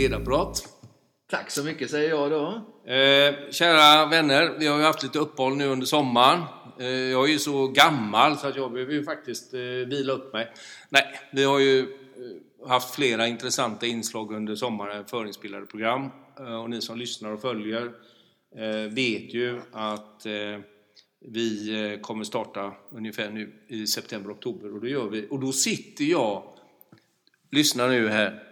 Ledarprat. Tack så mycket säger jag då. Eh, kära vänner, vi har ju haft lite uppehåll nu under sommaren. Eh, jag är ju så gammal så att jag behöver ju faktiskt eh, vila upp mig. Nej, vi har ju eh, haft flera intressanta inslag under sommaren, förinspelade program. Eh, och ni som lyssnar och följer eh, vet ju att vi kommer starta ungefär nu i september-oktober och då gör vi. Och då sitter jag, lyssna nu här,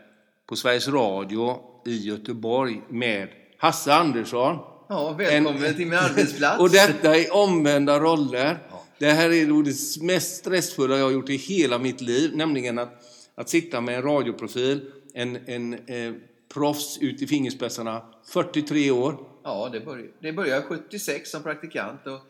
på Sveriges Radio i Göteborg med Hasse Andersson. Ja, välkommen en, till min arbetsplats. och detta är omvända roller. Ja. Det här är nog det mest stressfulla jag har gjort i hela mitt liv, nämligen att, att sitta med en radioprofil, en, en eh, proffs ut i fingerspetsarna, 43 år. Ja, det började, det började 76 som praktikant. Och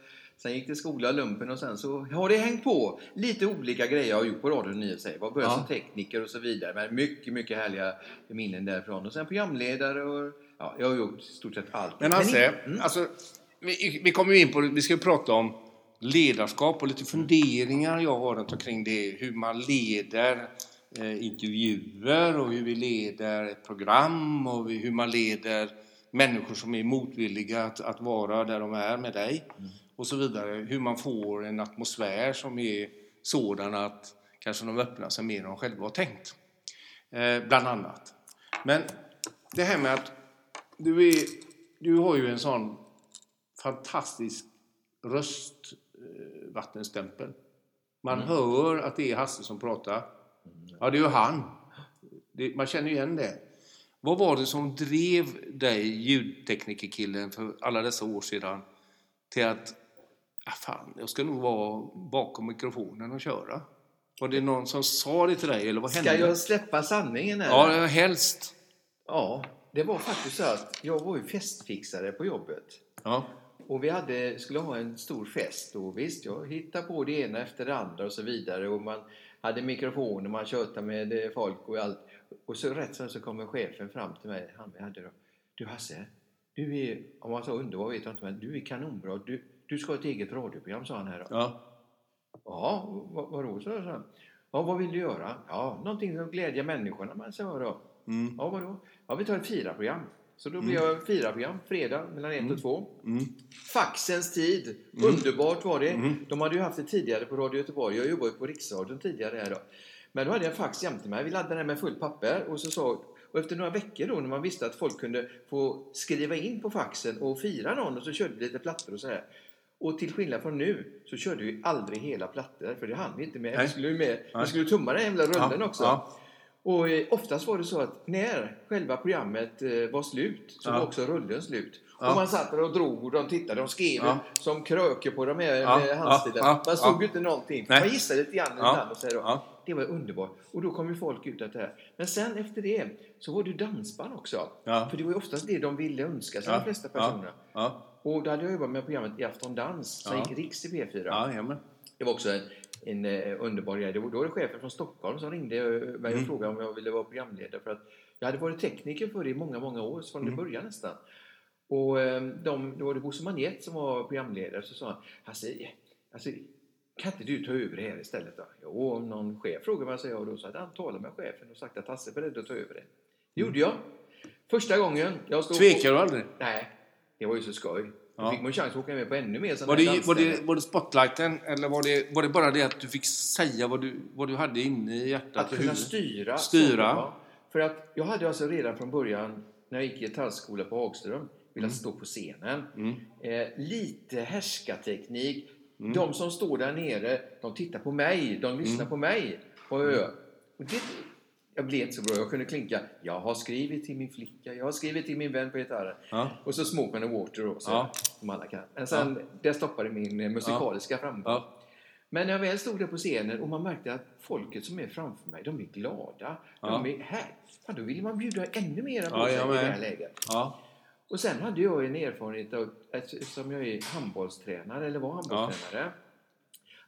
Sen gick det skola, lumpen och sen så har det hängt på lite olika grejer jag har gjort på radion i sig. Jag började ja. som tekniker och så vidare. Men mycket, mycket härliga minnen därifrån. Och sen programledare och ja, jag har gjort stort sett allt. Men Hasse, mm. alltså, vi, vi kommer ju in på, vi ska ju prata om ledarskap och lite funderingar jag har runt omkring det. Hur man leder eh, intervjuer och hur vi leder ett program och hur man leder människor som är motvilliga att, att vara där de är med dig. Mm och så vidare. Hur man får en atmosfär som är sådan att kanske de öppnar sig mer än de själva har tänkt. Eh, bland annat. Men det här med att du, är, du har ju en sån fantastisk röstvattenstämpel. Man mm. hör att det är Hasse som pratar. Ja, det är ju han. Det, man känner igen det. Vad var det som drev dig, ljudteknikerkillen, för alla dessa år sedan till att ah, fan, jag ska nog vara bakom mikrofonen och köra. Var det någon som sa det till dig eller vad hände? Ska jag släppa sanningen? Eller? Ja, helst. Ja, det var faktiskt så att jag var ju festfixare på jobbet. Ja. Och vi hade, skulle ha en stor fest och visst, jag hittade på det ena efter det andra och så vidare. Och man hade mikrofoner, man tjötade med folk och allt. Och så rätt så, så kommer chefen fram till mig, han vi hade då. Du Hasse, du är, om man sa underbar vet jag inte, men du är kanonbra. Du, du ska ha ett eget radioprogram, sa han här. Ja. Ja, vad, vadå, sa jag. Ja, vad vill du göra? Ja, någonting som glädjer människorna, men så då. Mm. Ja, vadå? Ja, vi tar ett fyraprogram. Så då blir mm. jag fyraprogram, fredag mellan ett mm. och två. Mm. Faxens tid, mm. underbart var det. Mm. De hade ju haft det tidigare på Radio Göteborg. Jag jobbade på Riksradion tidigare här då. Men då hade jag en fax jämte mig. Vi laddade den med fullt papper och så sa och efter några veckor då när man visste att folk kunde få skriva in på faxen och fira någon och så körde vi lite plattor och så här. Och till skillnad från nu så körde vi aldrig hela plattor för det hann vi inte med. Nej. Vi skulle, med, vi skulle tumma den jävla rullen ja, också. Ja. Och eh, oftast var det så att när själva programmet eh, var slut så ja. var också rullen slut. Och man satt där och drog och de tittade. De skrev som kröker på de här ja. med handstilen. Man såg inte någonting. Nej. Man gissade lite grann ibland och så då. Det var underbart. Och då kom ju folk ut att det här. Men sen efter det så var det dansband också. För det var ju oftast det de ville önska sig, de flesta personerna. Och då hade jag jobbat med programmet i Afton Dans, som ja. gick Riks i P4. Ja, det var också en, en uh, underbar grej. Då var det chefen från Stockholm som ringde mig och mm. frågade om jag ville vara programledare. För att jag hade varit tekniker för det i många, många år, från mm. det början nästan. Och um, de, då var det Bosse Manjet som var programledare. Så sa han, alltså, alltså, kan inte du ta över det här istället då? Jo, om någon chef frågar mig, säger jag. då så hade han talat med chefen och sagt att Hasse är beredd att ta över det. Det gjorde jag. Första gången jag stod Tvekar du aldrig? Nej, det var ju så skoj. Då ja. fick man chans att åka med på ännu mer var det, var, det, var det spotlighten eller var det, var det bara det att du fick säga vad du, vad du hade inne i hjärtat? Att kunna styra. styra. För att jag hade alltså redan från början, när jag gick i gitarrskola på Hagström, velat mm. stå på scenen. Mm. Eh, lite härskarteknik. Mm. De som står där nere, de tittar på mig, de lyssnar mm. på mig. Och, och det, jag blev så bra. Jag kunde klinka. Jag har skrivit till min flicka. Jag har skrivit till min vän på gitarren. Ja. Och så Smoke and Water då, så, ja. som alla kan. Men sen, ja. det stoppade min eh, musikaliska ja. framgång. Ja. Men när jag väl stod där på scenen och man märkte att folket som är framför mig, de är glada. De är här. Fan, då vill man bjuda ännu mer på sig i det här läget. Och sen hade jag en erfarenhet av, eftersom jag är handbollstränare, eller var handbollstränare,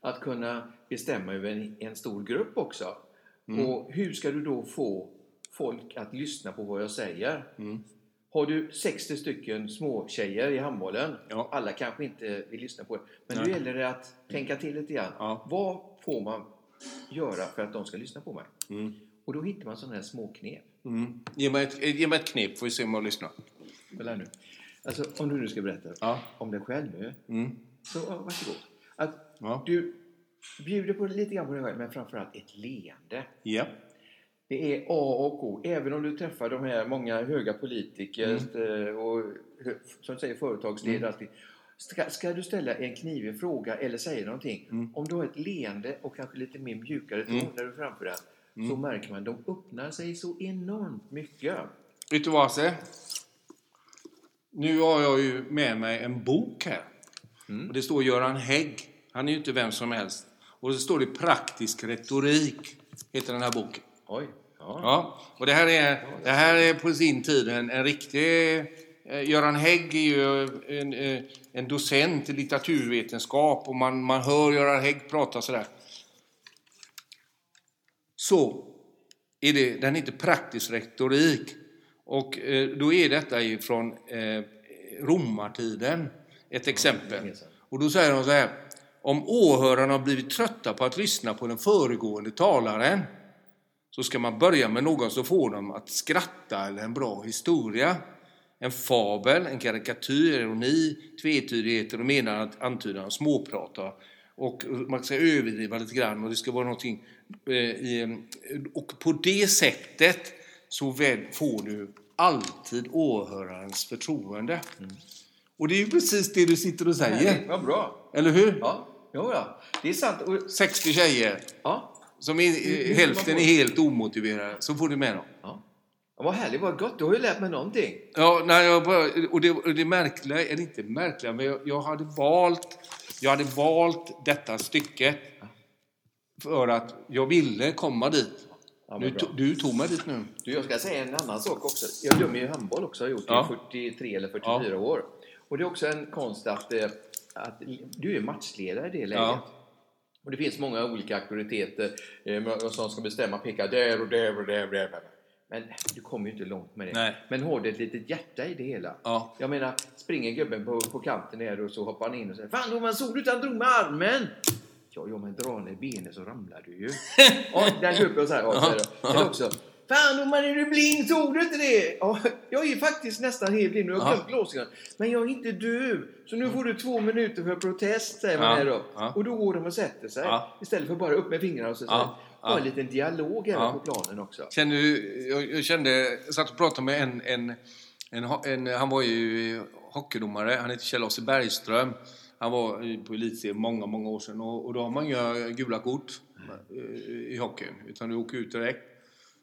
att kunna bestämma över en, en stor grupp också. Mm. Och hur ska du då få folk att lyssna på vad jag säger? Mm. Har du 60 stycken små tjejer i handbollen, ja. alla kanske inte vill lyssna på det, men Nej. nu gäller det att tänka till lite grann. Ja. Vad får man göra för att de ska lyssna på mig? Mm. Och då hittar man sådana här små knep. Mm. Ge, mig ett, ge mig ett knep får vi se om jag lyssnar. Nu. Alltså, om du nu ska berätta ja. om dig själv nu. Mm. Så varsågod. Att ja. Du bjuder på lite grann på dig själv, men framförallt ett leende. Ja. Det är A och O. Även om du träffar de här många höga politiker mm. Eh, och som säger företagsledare. Mm. Ska, ska, du ställa en knivig fråga eller säga någonting, mm. om du har ett leende och kanske lite mer mjukare ton mm. när du framför den, mm. så märker man att de öppnar sig så enormt mycket. Vet du vad Hasse? Nu har jag ju med mig en bok här. Mm. Och det står Göran Hägg. Han är ju inte vem som helst. Och så står det Praktisk retorik, heter den här boken. Oj. Ja. ja. Och det här är, det här är på sin tid en, en riktig... Eh, Göran Hägg är ju en, eh, en docent i litteraturvetenskap och man, man hör Göran Hägg prata sådär. Så är det, den heter Praktisk retorik. Och eh, då är detta ifrån eh, romartiden, ett exempel. Och då säger de så här. Om åhörarna har blivit trötta på att lyssna på den föregående talaren så ska man börja med någon som får dem att skratta eller en bra historia. En fabel, en karikatyr, ironi, tvetydigheter och menar att antyda småprata. Och man ska överdriva lite grann och det ska vara någonting eh, i, och på det sättet så får du alltid åhörarens förtroende. Mm. Och det är ju precis det du sitter och säger. Nej, vad bra! Eller hur? Ja, jo, ja. det är sant. Och... 60 tjejer. Ja. Som är, hälften är helt omotiverade. Så får du med dem. Ja. Vad härligt, vad gott. Du har ju lärt mig någonting. Ja, nej, jag bara, och, det, och det märkliga, eller inte märkliga, men jag, jag, hade valt, jag hade valt detta stycket för att jag ville komma dit. Ja, du, du tog mig dit nu. Du, jag ska säga en annan sak också. Jag dömer ju handboll också, har gjort ja. i 43 eller 44 ja. år. Och det är också en konst att, eh, att du är matchledare i det läget. Ja. Och det finns många olika auktoriteter eh, som ska bestämma, peka där och där och där. Och där. Men du kommer ju inte långt med det. Nej. Men har du ett litet hjärta i det hela? Ja. Jag menar, springer gubben på, på kanten där och så hoppar han in och säger Fan domaren, såg du inte han drog med armen? Ja, ja men dra ner benet så ramlar du ju. ja, den gubben så här. Ja, Eller också, Fan man är du blind? Såg du inte det? Ja, jag är faktiskt nästan helt blind och jag har glömt glasögonen. Men jag är inte döv. Så nu får du två minuter för protest, säger man här då. Och då går de och sätter sig. Istället för bara upp med fingrarna och så. Ja. Ha en liten dialog här ja. på planen också. Känner du, jag, jag kände, jag satt och pratade med en, en, en, en han var ju hockeydomare, han heter Kjell-Åse Bergström. Han var på elitserien många, många år sedan och, och då har man inga gula kort mm. i hockeyn. Utan du åker ut direkt.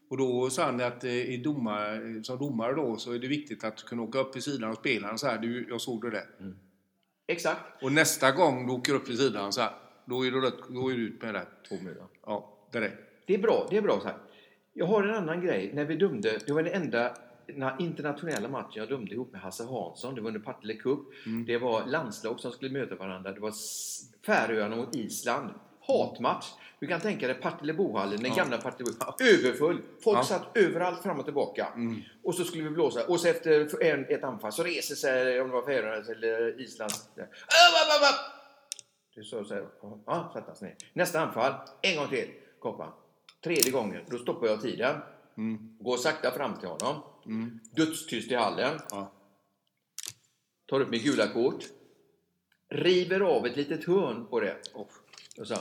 Och då sa han att eh, i domar, som domare då så är det viktigt att kunna åka upp vid sidan av spelaren så här, du, jag såg det där. Mm. Exakt. Och nästa gång du åker upp vid sidan så här, då är du, då är du ut med det. Två minuter. Ja, direkt. Det är bra, det är bra så här. Jag har en annan grej. När vi dömde, det var den enda internationella matchen jag dömde ihop med Hasse Hansson. Det var under Partille Cup. Mm. Det var landslag som skulle möta varandra. Det var Färöarna mot Island. Hatmatch. Du kan tänka dig Partillebohallen, den ja. gamla Partillebohallen. Överfull! Folk ja. satt överallt fram och tillbaka. Mm. Och så skulle vi blåsa. Och så efter en, ett anfall så reser sig, om det var Färöarnas eller Islands... Du sa så här. Ja, ner. Nästa anfall. En gång till. Koppa. Tredje gången. Då stoppar jag tiden. Mm. Går sakta fram till honom. Mm. Dödstyst i hallen. Ja. Tar upp mitt gula kort. River av ett litet hörn på det. Och sa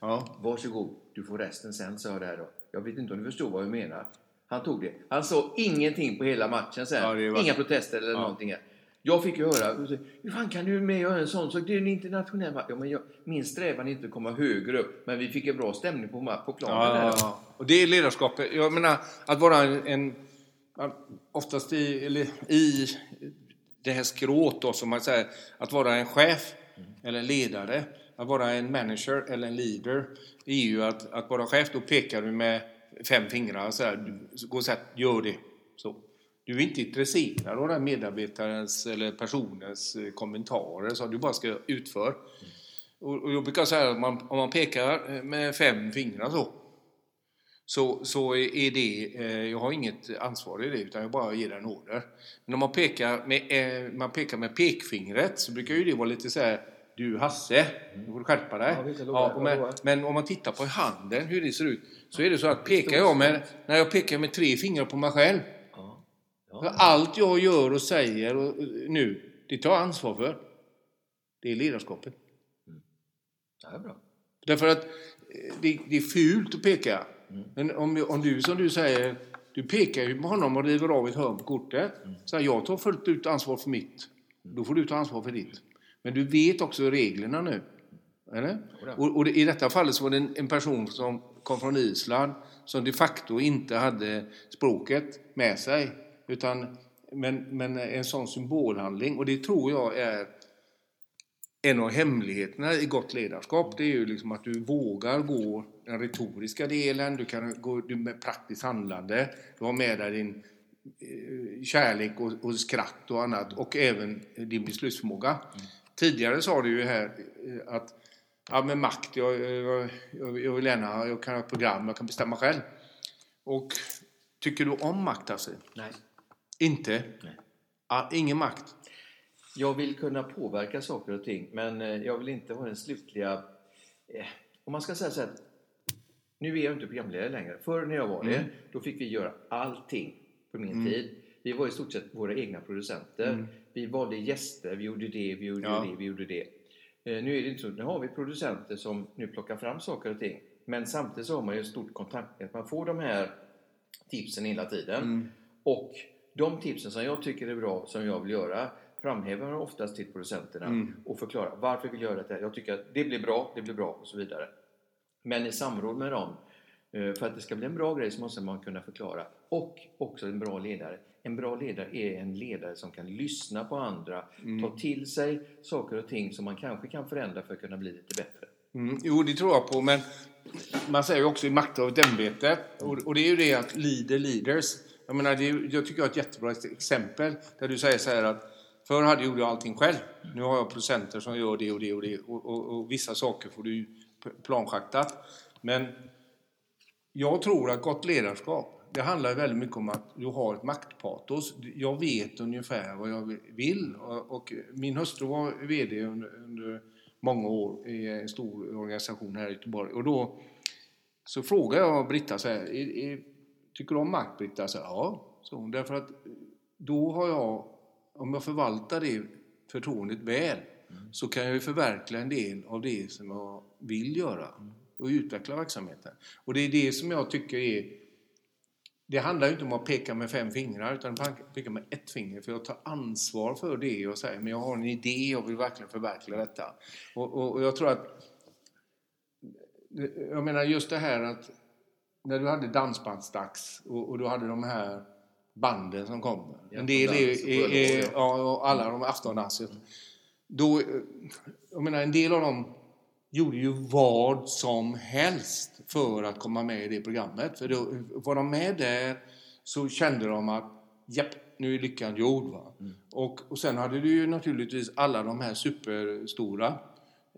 Ja. Varsågod, du får resten sen, sa jag där då. Jag vet inte om du förstod vad jag menar. Han tog det. Han sa ingenting på hela matchen sen. Ja, var... Inga protester eller ja. någonting. Jag fick ju höra, hur fan kan du med göra en sån sak? Det är en internationell match. Ja, men jag, min strävan är inte att komma högre upp, men vi fick en bra stämning på, på planen. Ja, och det är ledarskapet. Jag menar, att vara en, en oftast i, eller, i det här skrået då, som man säger, att vara en chef mm. eller ledare att vara en manager eller en leader är ju att, att vara chef, då pekar du med fem fingrar och säger gå och sätt, gör det. Så. Du är inte intresserad av den medarbetarens eller personens eh, kommentarer, så du bara ska utföra. Och, och jag brukar säga att man, om man pekar eh, med fem fingrar så, så, så är det, eh, jag har inget ansvar i det utan jag bara ger en order. Men om man pekar med, eh, man pekar med pekfingret så brukar ju det vara lite så här du Hasse, nu får du skärpa dig. Ja, men, men, om man tittar på handen, hur det ser ut, så är det så att pekar jag med, när jag pekar med tre fingrar på mig själv, allt jag gör och säger och, nu, det tar jag ansvar för. Det är ledarskapet. Mm. Ja, det är bra. Därför att det, det är fult att peka. Mm. Men om, om du, som du säger, du pekar ju på honom och river av ett hörn på kortet. Mm. Så här, jag tar fullt ut ansvar för mitt. Då får du ta ansvar för ditt. Men du vet också reglerna nu. Eller? Och, och i detta fallet så var det en, en, person som kom från Island som de facto inte hade språket med sig. Utan, men, men en sån symbolhandling. Och det tror jag är en av hemligheterna i gott ledarskap. Det är ju liksom att du vågar gå den retoriska delen, du kan gå med praktiskt handlande, du har med dig din eh, kärlek och, och skratt och annat och även din beslutsförmåga. Mm. Tidigare sa du ju här eh, att ja, med makt, jag, jag, jag vill gärna, jag kan ha program, jag kan bestämma själv. Och tycker du om makt alltså? Nej. Inte? Nej. Ja, ingen makt? Jag vill kunna påverka saker och ting, men eh, jag vill inte ha den slutliga... Eh, om man ska säga så här, nu är jag inte programledare längre. Förr när jag var det, mm. då fick vi göra allting på min mm. tid. Vi var i stort sett våra egna producenter. Mm. Vi valde gäster, vi gjorde det, vi gjorde ja. det, vi gjorde det. Eh, nu är det inte så. Nu har vi producenter som nu plockar fram saker och ting. Men samtidigt så har man ju ett stort kontaktnät. Man får de här tipsen hela tiden. Mm. Och de tipsen som jag tycker är bra, som jag vill göra, framhäver man oftast till producenterna mm. och förklarar varför vill jag göra det Jag tycker att det blir bra, det blir bra och så vidare. Men i samråd med dem, eh, för att det ska bli en bra grej så måste man kunna förklara. Och också en bra ledare. En bra ledare är en ledare som kan lyssna på andra, mm. ta till sig saker och ting som man kanske kan förändra för att kunna bli lite bättre. Mm, jo, det tror jag på, men man säger ju också i makt av ett ämbete, och, och, det är ju det att leader leaders. Jag menar, det är, jag tycker jag har ett jättebra exempel där du säger så här att Förr hade jag allting själv. Nu har jag producenter som gör det och det och det. Och, och, och vissa saker får du planschaktat. Men jag tror att gott ledarskap, det handlar väldigt mycket om att du har ett maktpatos. Jag vet ungefär vad jag vill. Och, min hustru var VD under, under, många år i en stor organisation här i Göteborg. Och då så frågade jag Britta så här, är, är, tycker du om makt Britta? Så, ja, så, därför att då har jag om jag förvaltar det förtroendet väl mm. så kan jag ju förverkliga en del av det som jag vill göra och utveckla verksamheten. Och det är det som jag tycker är det handlar inte om att peka med fem fingrar utan peka med ett finger för jag tar ansvar för det och säger men jag har en idé, jag vill verkligen förverkliga detta. Och, och, och jag tror att jag menar just det här att när du hade dansbandsdags och, och du hade de här banden som kommer. En del är, är, är ja, alla de aftondanser. Då, eh, jag menar, en del av dem gjorde ju vad som helst för att komma med i det programmet. För då var de med där så kände de att japp, nu är lyckan gjord. Va? Mm. Och, och sen hade du ju naturligtvis alla de här superstora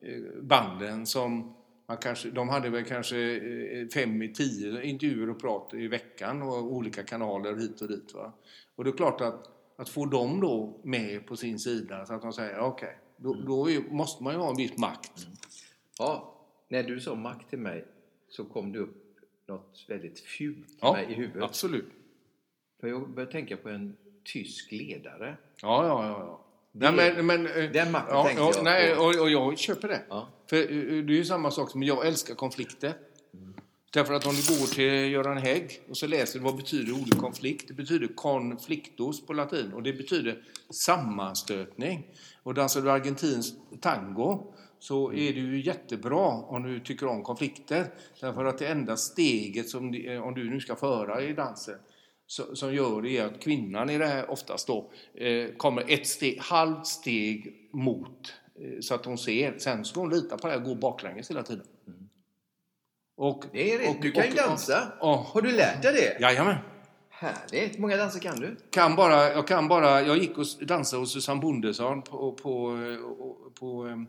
eh, banden som man kanske, de hade väl kanske eh, fem i tio intervjuer och prat i veckan och olika kanaler hit och dit. Va? Och det är klart att, att få dem då med på sin sida så att de säger okej, okay, då, mm. då måste man ju ha en viss makt. Mm. Ja, när du sa makt till mig så kom det upp något väldigt fult ja, i huvudet. Absolut. För jag började tänka på en tysk ledare. Ja, ja, ja. ja. Det, nej, men, men, eh, den makten ja, ja, jag nej, och, och, jag köper det. Ja. För eh, det är ju samma sak som jag älskar konflikter. Mm. Därför att om du går till Göran Hägg och så läser vad betyder ordet konflikt? Det betyder konfliktos på latin och det betyder sammanstötning. Och dansar du argentinsk tango så är det ju jättebra om du tycker om konflikter. Därför att det enda steget som om du nu ska föra i dansen som gör det är att kvinnan i det här oftast då eh, kommer ett steg, halvt steg mot eh, så att hon ser. Sen ska hon lita på det och gå baklänges hela tiden. Mm. Och, det är. Och, du kan ju dansa. Och, Har du lärt dig det? Jajamän. Härligt. Hur många danser kan du? Kan bara, jag kan bara, jag gick och dansade hos Susanne Bondesson på, på, på, på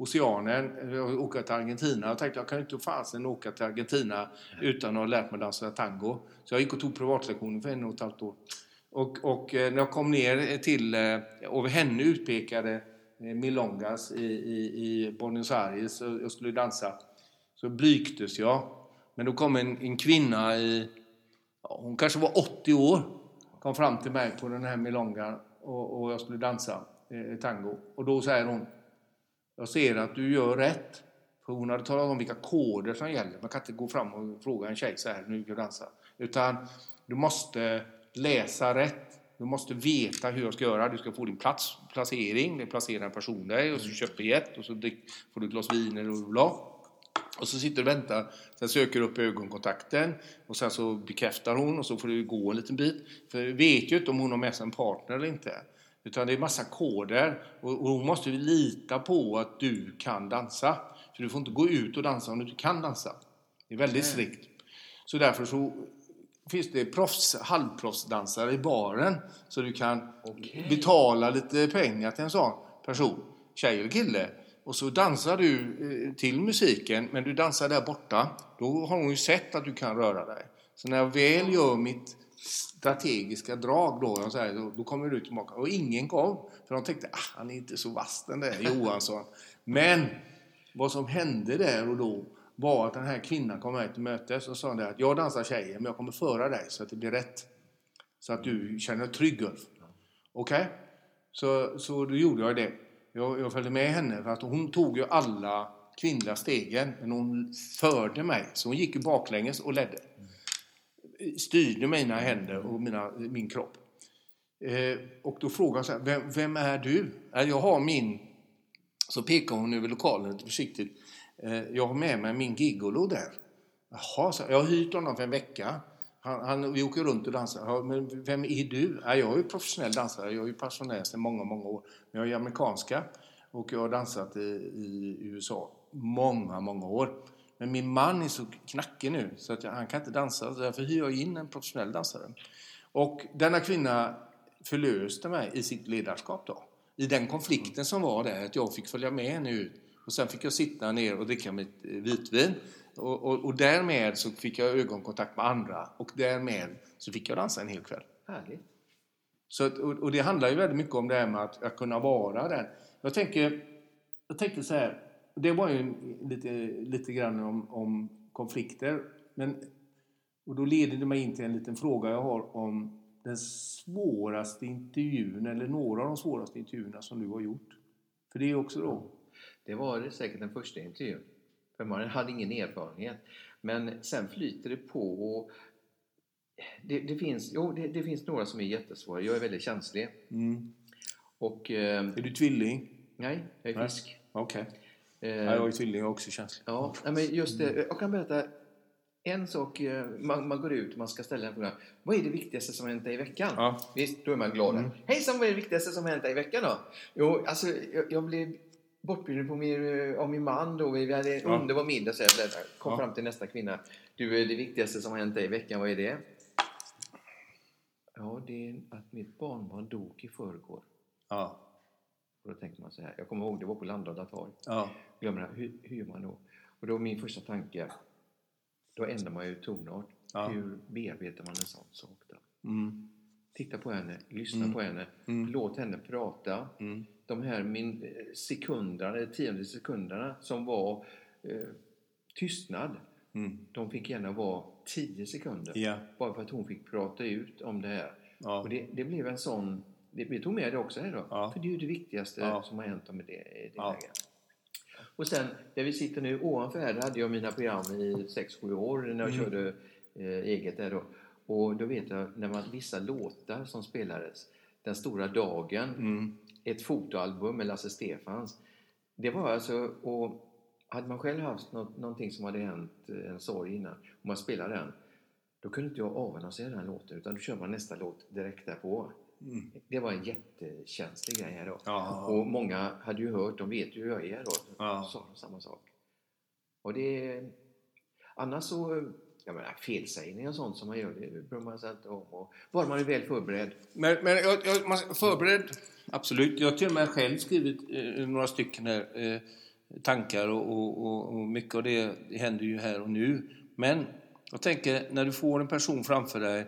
oceanen, eh, och åka till Argentina. Jag tänkte jag kan inte fasen åka till Argentina utan att ha lärt mig dansa tango. Så jag gick och tog privatlektioner för en och ett halvt år. Och, och eh, när jag kom ner eh, till, och henne utpekade milongas i, i, i Buenos Aires och jag skulle dansa. Så blyktes jag. Men då kom en, en kvinna i, hon kanske var 80 år, kom fram till mig på den här milongan och, och jag skulle dansa eh, tango. Och då säger hon, jag ser att du gör rätt. För hon hade talat om vilka koder som gäller. Man kan inte gå fram och fråga en tjej så här, nu ska du dansa. Utan du måste läsa rätt. Du måste veta hur jag ska göra. Du ska få din plats, placering. Det placerar en person dig och så köper biljett och så får du ett glas vin eller bla. Och så sitter du och väntar. Sen söker du upp ögonkontakten och sen så bekräftar hon och så får du gå en liten bit. För du vet ju inte om hon har med sig en partner eller inte. Utan det är massa koder och hon måste lita på att du kan dansa. För du får inte gå ut och dansa om du inte kan dansa. Det är väldigt strikt. Så därför så finns det proffs, halvproffsdansare i baren så du kan okay. betala lite pengar till en sån person, tjej eller kille. Och så dansar du eh, till musiken, men du dansar där borta. Då har hon ju sett att du kan röra dig. Så när jag väl gör mitt strategiska drag då, så här, då, då kommer du tillbaka. Och ingen kom, för de tänkte ah, han är inte så vass den där Johansson. Men vad som hände där och då var att den här kvinnan kom mig till mötes och sa att jag dansar tjejer men jag kommer föra dig så att det blir rätt. Så att du känner dig trygg Ulf. Okej? Okay? Så, så då gjorde jag det. Jag, jag följde med henne för att hon tog ju alla kvinnliga stegen men hon förde mig. Så hon gick ju baklänges och ledde. Styrde mina händer och mina, min kropp. Eh, och då frågade hon så här, vem, vem är du? Jag har min så pekar hon över lokalen lite försiktigt. Eh, jag har med mig min gigolo där. Jaha, så jag har hyrt honom för en vecka. Han, han, vi åker runt och dansar. Ja, men vem är du? Ja, jag är professionell dansare. Jag är pensionär sedan många, många år. Men jag är amerikanska och jag har dansat i, i USA många, många år. Men min man är så knackig nu så att jag, han kan inte dansa. Så därför hyr jag in en professionell dansare. Och denna kvinna förlöste mig i sitt ledarskap då i den konflikten som var där, att jag fick följa med henne ut. Och sen fick jag sitta ner och dricka mitt eh, vitvin. Och, och, och därmed så fick jag ögonkontakt med andra och därmed så fick jag dansa en hel kväll. Härligt. Så, och, och, det handlar ju väldigt mycket om det här med att, att kunna vara där. Jag tänker, jag tänkte så här, det var ju lite, lite grann om, om konflikter. Men, och då leder det mig in till en liten fråga jag har om den svåraste intervjun eller några av de svåraste intervjuerna som du har gjort? För det är också då... Det var säkert den första intervjun. För man hade ingen erfarenhet. Men sen flyter det på och det, det finns, jo, det, det, finns några som är jättesvåra. Jag är väldigt känslig. Mm. Och, eh, är du tvilling? Nej, jag är fisk. Okej. Okay. Eh, jag är tvilling, också känslig. Ja, men just det. Jag kan berätta en sak, eh, man, man, går ut och man ska ställa en fråga. Vad är det viktigaste som hänt dig i veckan? Ja. Visst, då är man glad. Mm. Hejsan, vad är det viktigaste som hänt dig i veckan då? Jo, alltså jag, jag blev bortbjuden på min, eh, av min man då. Vi hade en ja. underbar middag så jag kom ja. fram till nästa kvinna. Du, det viktigaste som har hänt dig i veckan, vad är det? Ja, det är att mitt barnbarn dog i förrgår. Ja. Och då tänker man så här, jag kommer ihåg det var på Landala torg. Ja. Glömmer hur, hur gör man då? Och då min första tanke, då ändrar man ju tonart. Ja. Hur bearbetar man en sån sak då? Mm. Titta på henne, lyssna mm. på henne, mm. låt henne prata. Mm. De här min, eh, sekunderna, tionde sekunderna som var eh, tystnad, mm. de fick gärna vara tio sekunder. Ja. Bara för att hon fick prata ut om det här. Ja. Och det, det, blev en sån... Det, vi tog med det också här då. Ja. För det är ju det viktigaste som har hänt med det, det ja. läget. Och sen, där vi sitter nu ovanför här, där hade jag mina program i 6-7 år när jag mm. körde eh, eget där då. Och då vet jag, när man, vissa låtar som spelades, Den stora dagen, mm. ett fotoalbum med Lasse Stefans. Det var alltså, och hade man själv haft något, någonting som hade hänt, eh, en sorg innan, och man spelade den, då kunde inte jag avannonsera den låten, utan då kör man nästa låt direkt därpå. Mm. Det var en jättekänslig grej här då. Ja. Och många hade ju hört, de vet ju hur jag är då. Ja. Sa samma sak. Och det... Annars så... Jag menar, felsägning och sånt som man gör, det bryr man sig inte om. Och bara man är väl förberedd. Men, men jag, jag, man, förberedd, absolut. Jag har till och med själv skrivit eh, några stycken här, eh, tankar och, och, och, och, mycket av det, det händer ju här och nu. Men jag tänker, när du får en person framför dig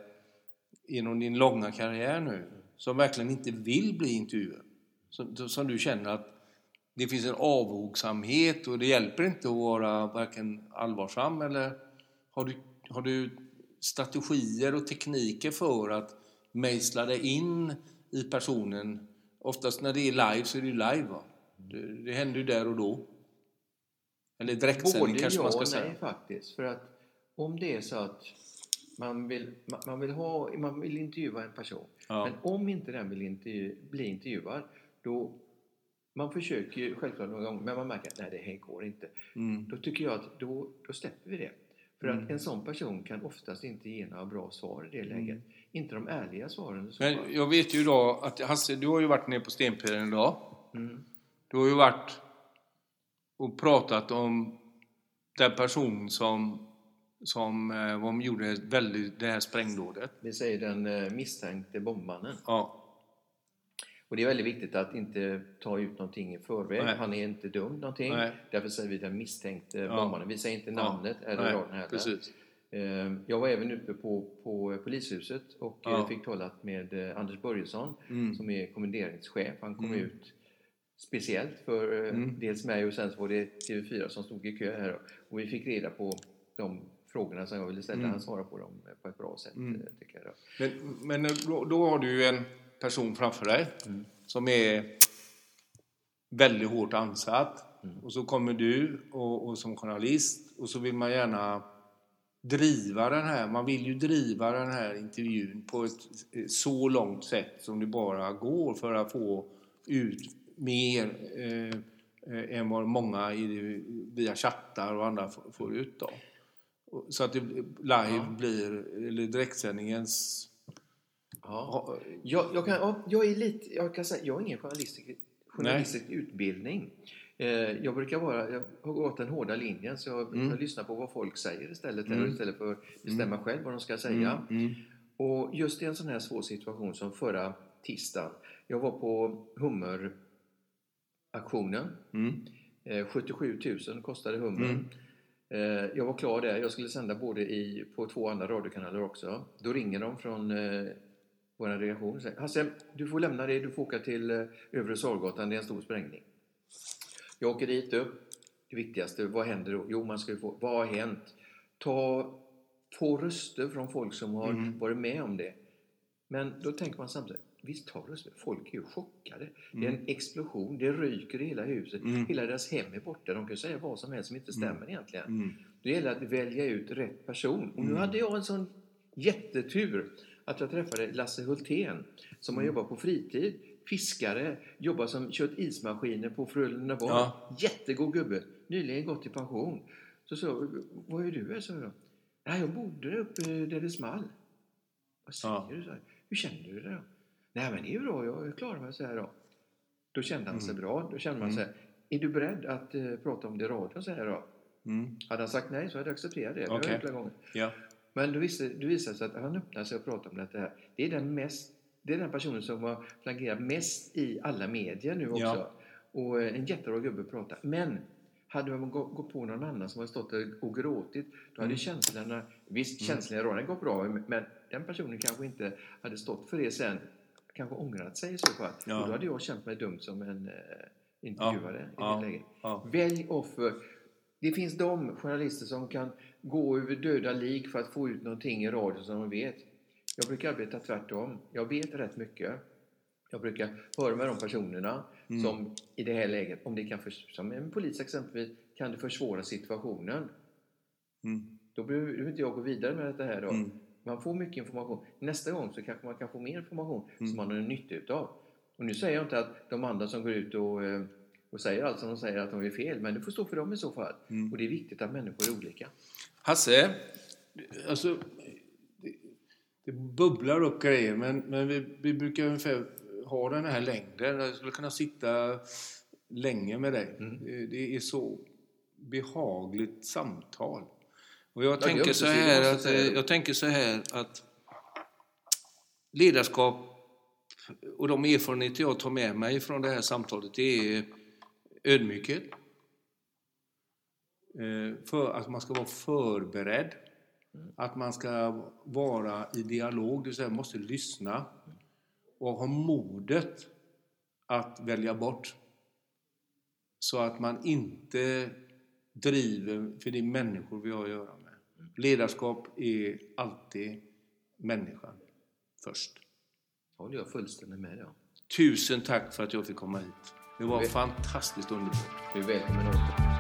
genom din långa karriär nu som verkligen inte vill bli intervjuad. Som, som du känner att det finns en avhogsamhet och det hjälper inte att vara varken allvarsam eller har du, har du strategier och tekniker för att mejsla dig in i personen. Oftast när det är live så är det ju live. Va? Det, det händer ju där och då. Eller direktsändning kanske man ska säga. Både ja och nej faktiskt. För att om det är så att man vill, man vill, ha, man vill intervjua en person. Ja. Men om inte den vill intervju, bli intervjuad då man försöker ju självklart några gånger men man märker att nej det här går inte. Mm. Då tycker jag att då, då släpper vi det. För mm. att en sån person kan oftast inte ge några bra svar i det mm. läget. Mm. Inte de ärliga svaren. Men jag vet ju idag att Hasse, du har ju varit nere på Stenpiren idag. Mm. Du har ju varit och pratat om den person som, som eh, gjorde väldigt, det här sprängdådet. Vi säger den eh, misstänkte bombmannen. Ja. Och det är väldigt viktigt att inte ta ut någonting i förväg. Nej. Han är inte dum någonting. Nej. Därför säger vi den misstänkte ja. bombaren. Vi säger inte namnet ja. eller raden heller. Precis. Ehm, jag var även uppe på, på polishuset och ja. Eh, fick talat med eh, Anders Börjesson mm. som är kommenderingschef. Han kom mm. ut speciellt för eh, mm. dels mig och sen så var det TV4 som stod i kö här och vi fick reda på de frågorna som jag ville ställa. Mm. Han svarade på dem på ett bra sätt. Mm. Tycker jag. Men, men då, då har du ju en person framför dig mm. som är väldigt hårt ansatt. Mm. Och så kommer du och, och, som journalist och så vill man gärna driva den här, man vill ju driva den här intervjun på ett så långt sätt som det bara går för att få ut mer eh, eh än vad många i, via chattar och andra får ut. Då. Så att det live ja. blir, eller direktsändningens Ja. Jag, jag, kan, jag, är lite, jag kan säga, jag har ingen journalistisk, journalistisk utbildning. Eh, jag brukar vara, jag har gått den hårda linjen så jag, mm. jag lyssnar på vad folk säger istället, mm. istället för att bestämma mm. själv vad de ska säga. Mm. mm. Och just i en sån här svår situation som förra tisdagen. Jag var på Hummer-aktionen. Mm. 77 eh, 000 kostade Hummern. Eh, jag var klar där. Jag skulle sända både i, på två andra radiokanaler också. Då ringer de från vår redaktion säger Hasse, du får lämna det, du får åka till eh, Övre Sorgatan, det är en stor sprängning. Jag åker dit upp. Det viktigaste, vad händer då? Jo, man ska få, vad har hänt? Ta få röster från folk som har mm. varit med om det. Men då tänker man samtidigt, visst ta röster, folk är ju chockade. Mm. Det är en mm. explosion, det ryker i hela huset, mm. hela deras hem är borta. De kan säga vad som helst som inte stämmer mm. egentligen. Mm. Det gäller att välja ut rätt person. Och nu mm. hade jag en sån jättetur att jag träffade Lasse Hultén som har mm. jobbat på fritid, fiskare, jobbat som kört ismaskiner på Frölundaborg. Ja. Jättegod gubbe, nyligen gått i pension. Så sa vad är du sa jag. Nej, jag bodde uppe där det small. Vad säger ja. du? Så? Hur kände du det då? Nej men det är bra, jag klarar mig så här då. Då kände han sig mm. bra. Då kände man mm. här, är du beredd att uh, prata om det i radion så här då? Mm. Hade han sagt nej så hade jag accepterat det. Okay. Det gånger. Ja. Men det visade, det visade sig att han öppnade sig och pratade om det här. Det är den, mest, det är den personen som har flaggerat mest i alla medier nu också. Ja. Och eh, en jättebra gubbe pratar. Men hade man gått på någon annan som har stått och gråtit, då hade mm. känslorna, visst mm. känslan i rollen gått bra, men den personen kanske inte hade stått för det sen, kanske ångrat sig i så fall. Ja. Och då hade jag känt mig dum som en eh, intervjuare ja. i det läget. Ja. Välj offer. Det finns de journalister som kan gå över döda lik för att få ut någonting i radio som de vet. Jag brukar arbeta tvärtom. Jag vet rätt mycket. Jag brukar höra med de personerna mm. som i det här läget, om det kan för, som en polis exempelvis, kan det försvåra situationen. Mm. Då behöver inte jag gå vidare med det här då. Mm. Man får mycket information. Nästa gång så kanske man kan få mer information som mm. man har nytta utav. Och nu säger jag inte att de andra som går ut och eh, och säger allt som de säger att de är fel, men det får stå för dem i så fall. Mm. Och det är viktigt att människor är olika. Hasse, alltså, det, det bubblar upp grejer, men, men vi, vi brukar ungefär ha den här längden. Jag skulle kunna sitta länge med dig. Mm. Det, det, är så behagligt samtal. Och jag, ja, tänker, så här att, jag tänker så här att ledarskap och de erfarenheter jag tar med mig från det här samtalet det är ödmjukhet. Eh, för att man ska vara förberedd. Att man ska vara i dialog, det vill säga måste lyssna. Och ha modet att välja bort. Så att man inte driver, för det är människor vi har att göra med. Ledarskap är alltid människan först. håller jag fullständigt med om. Tusen tack för att jag fick komma hit. Det var fantastiskt underbart. Du är välkommen åter.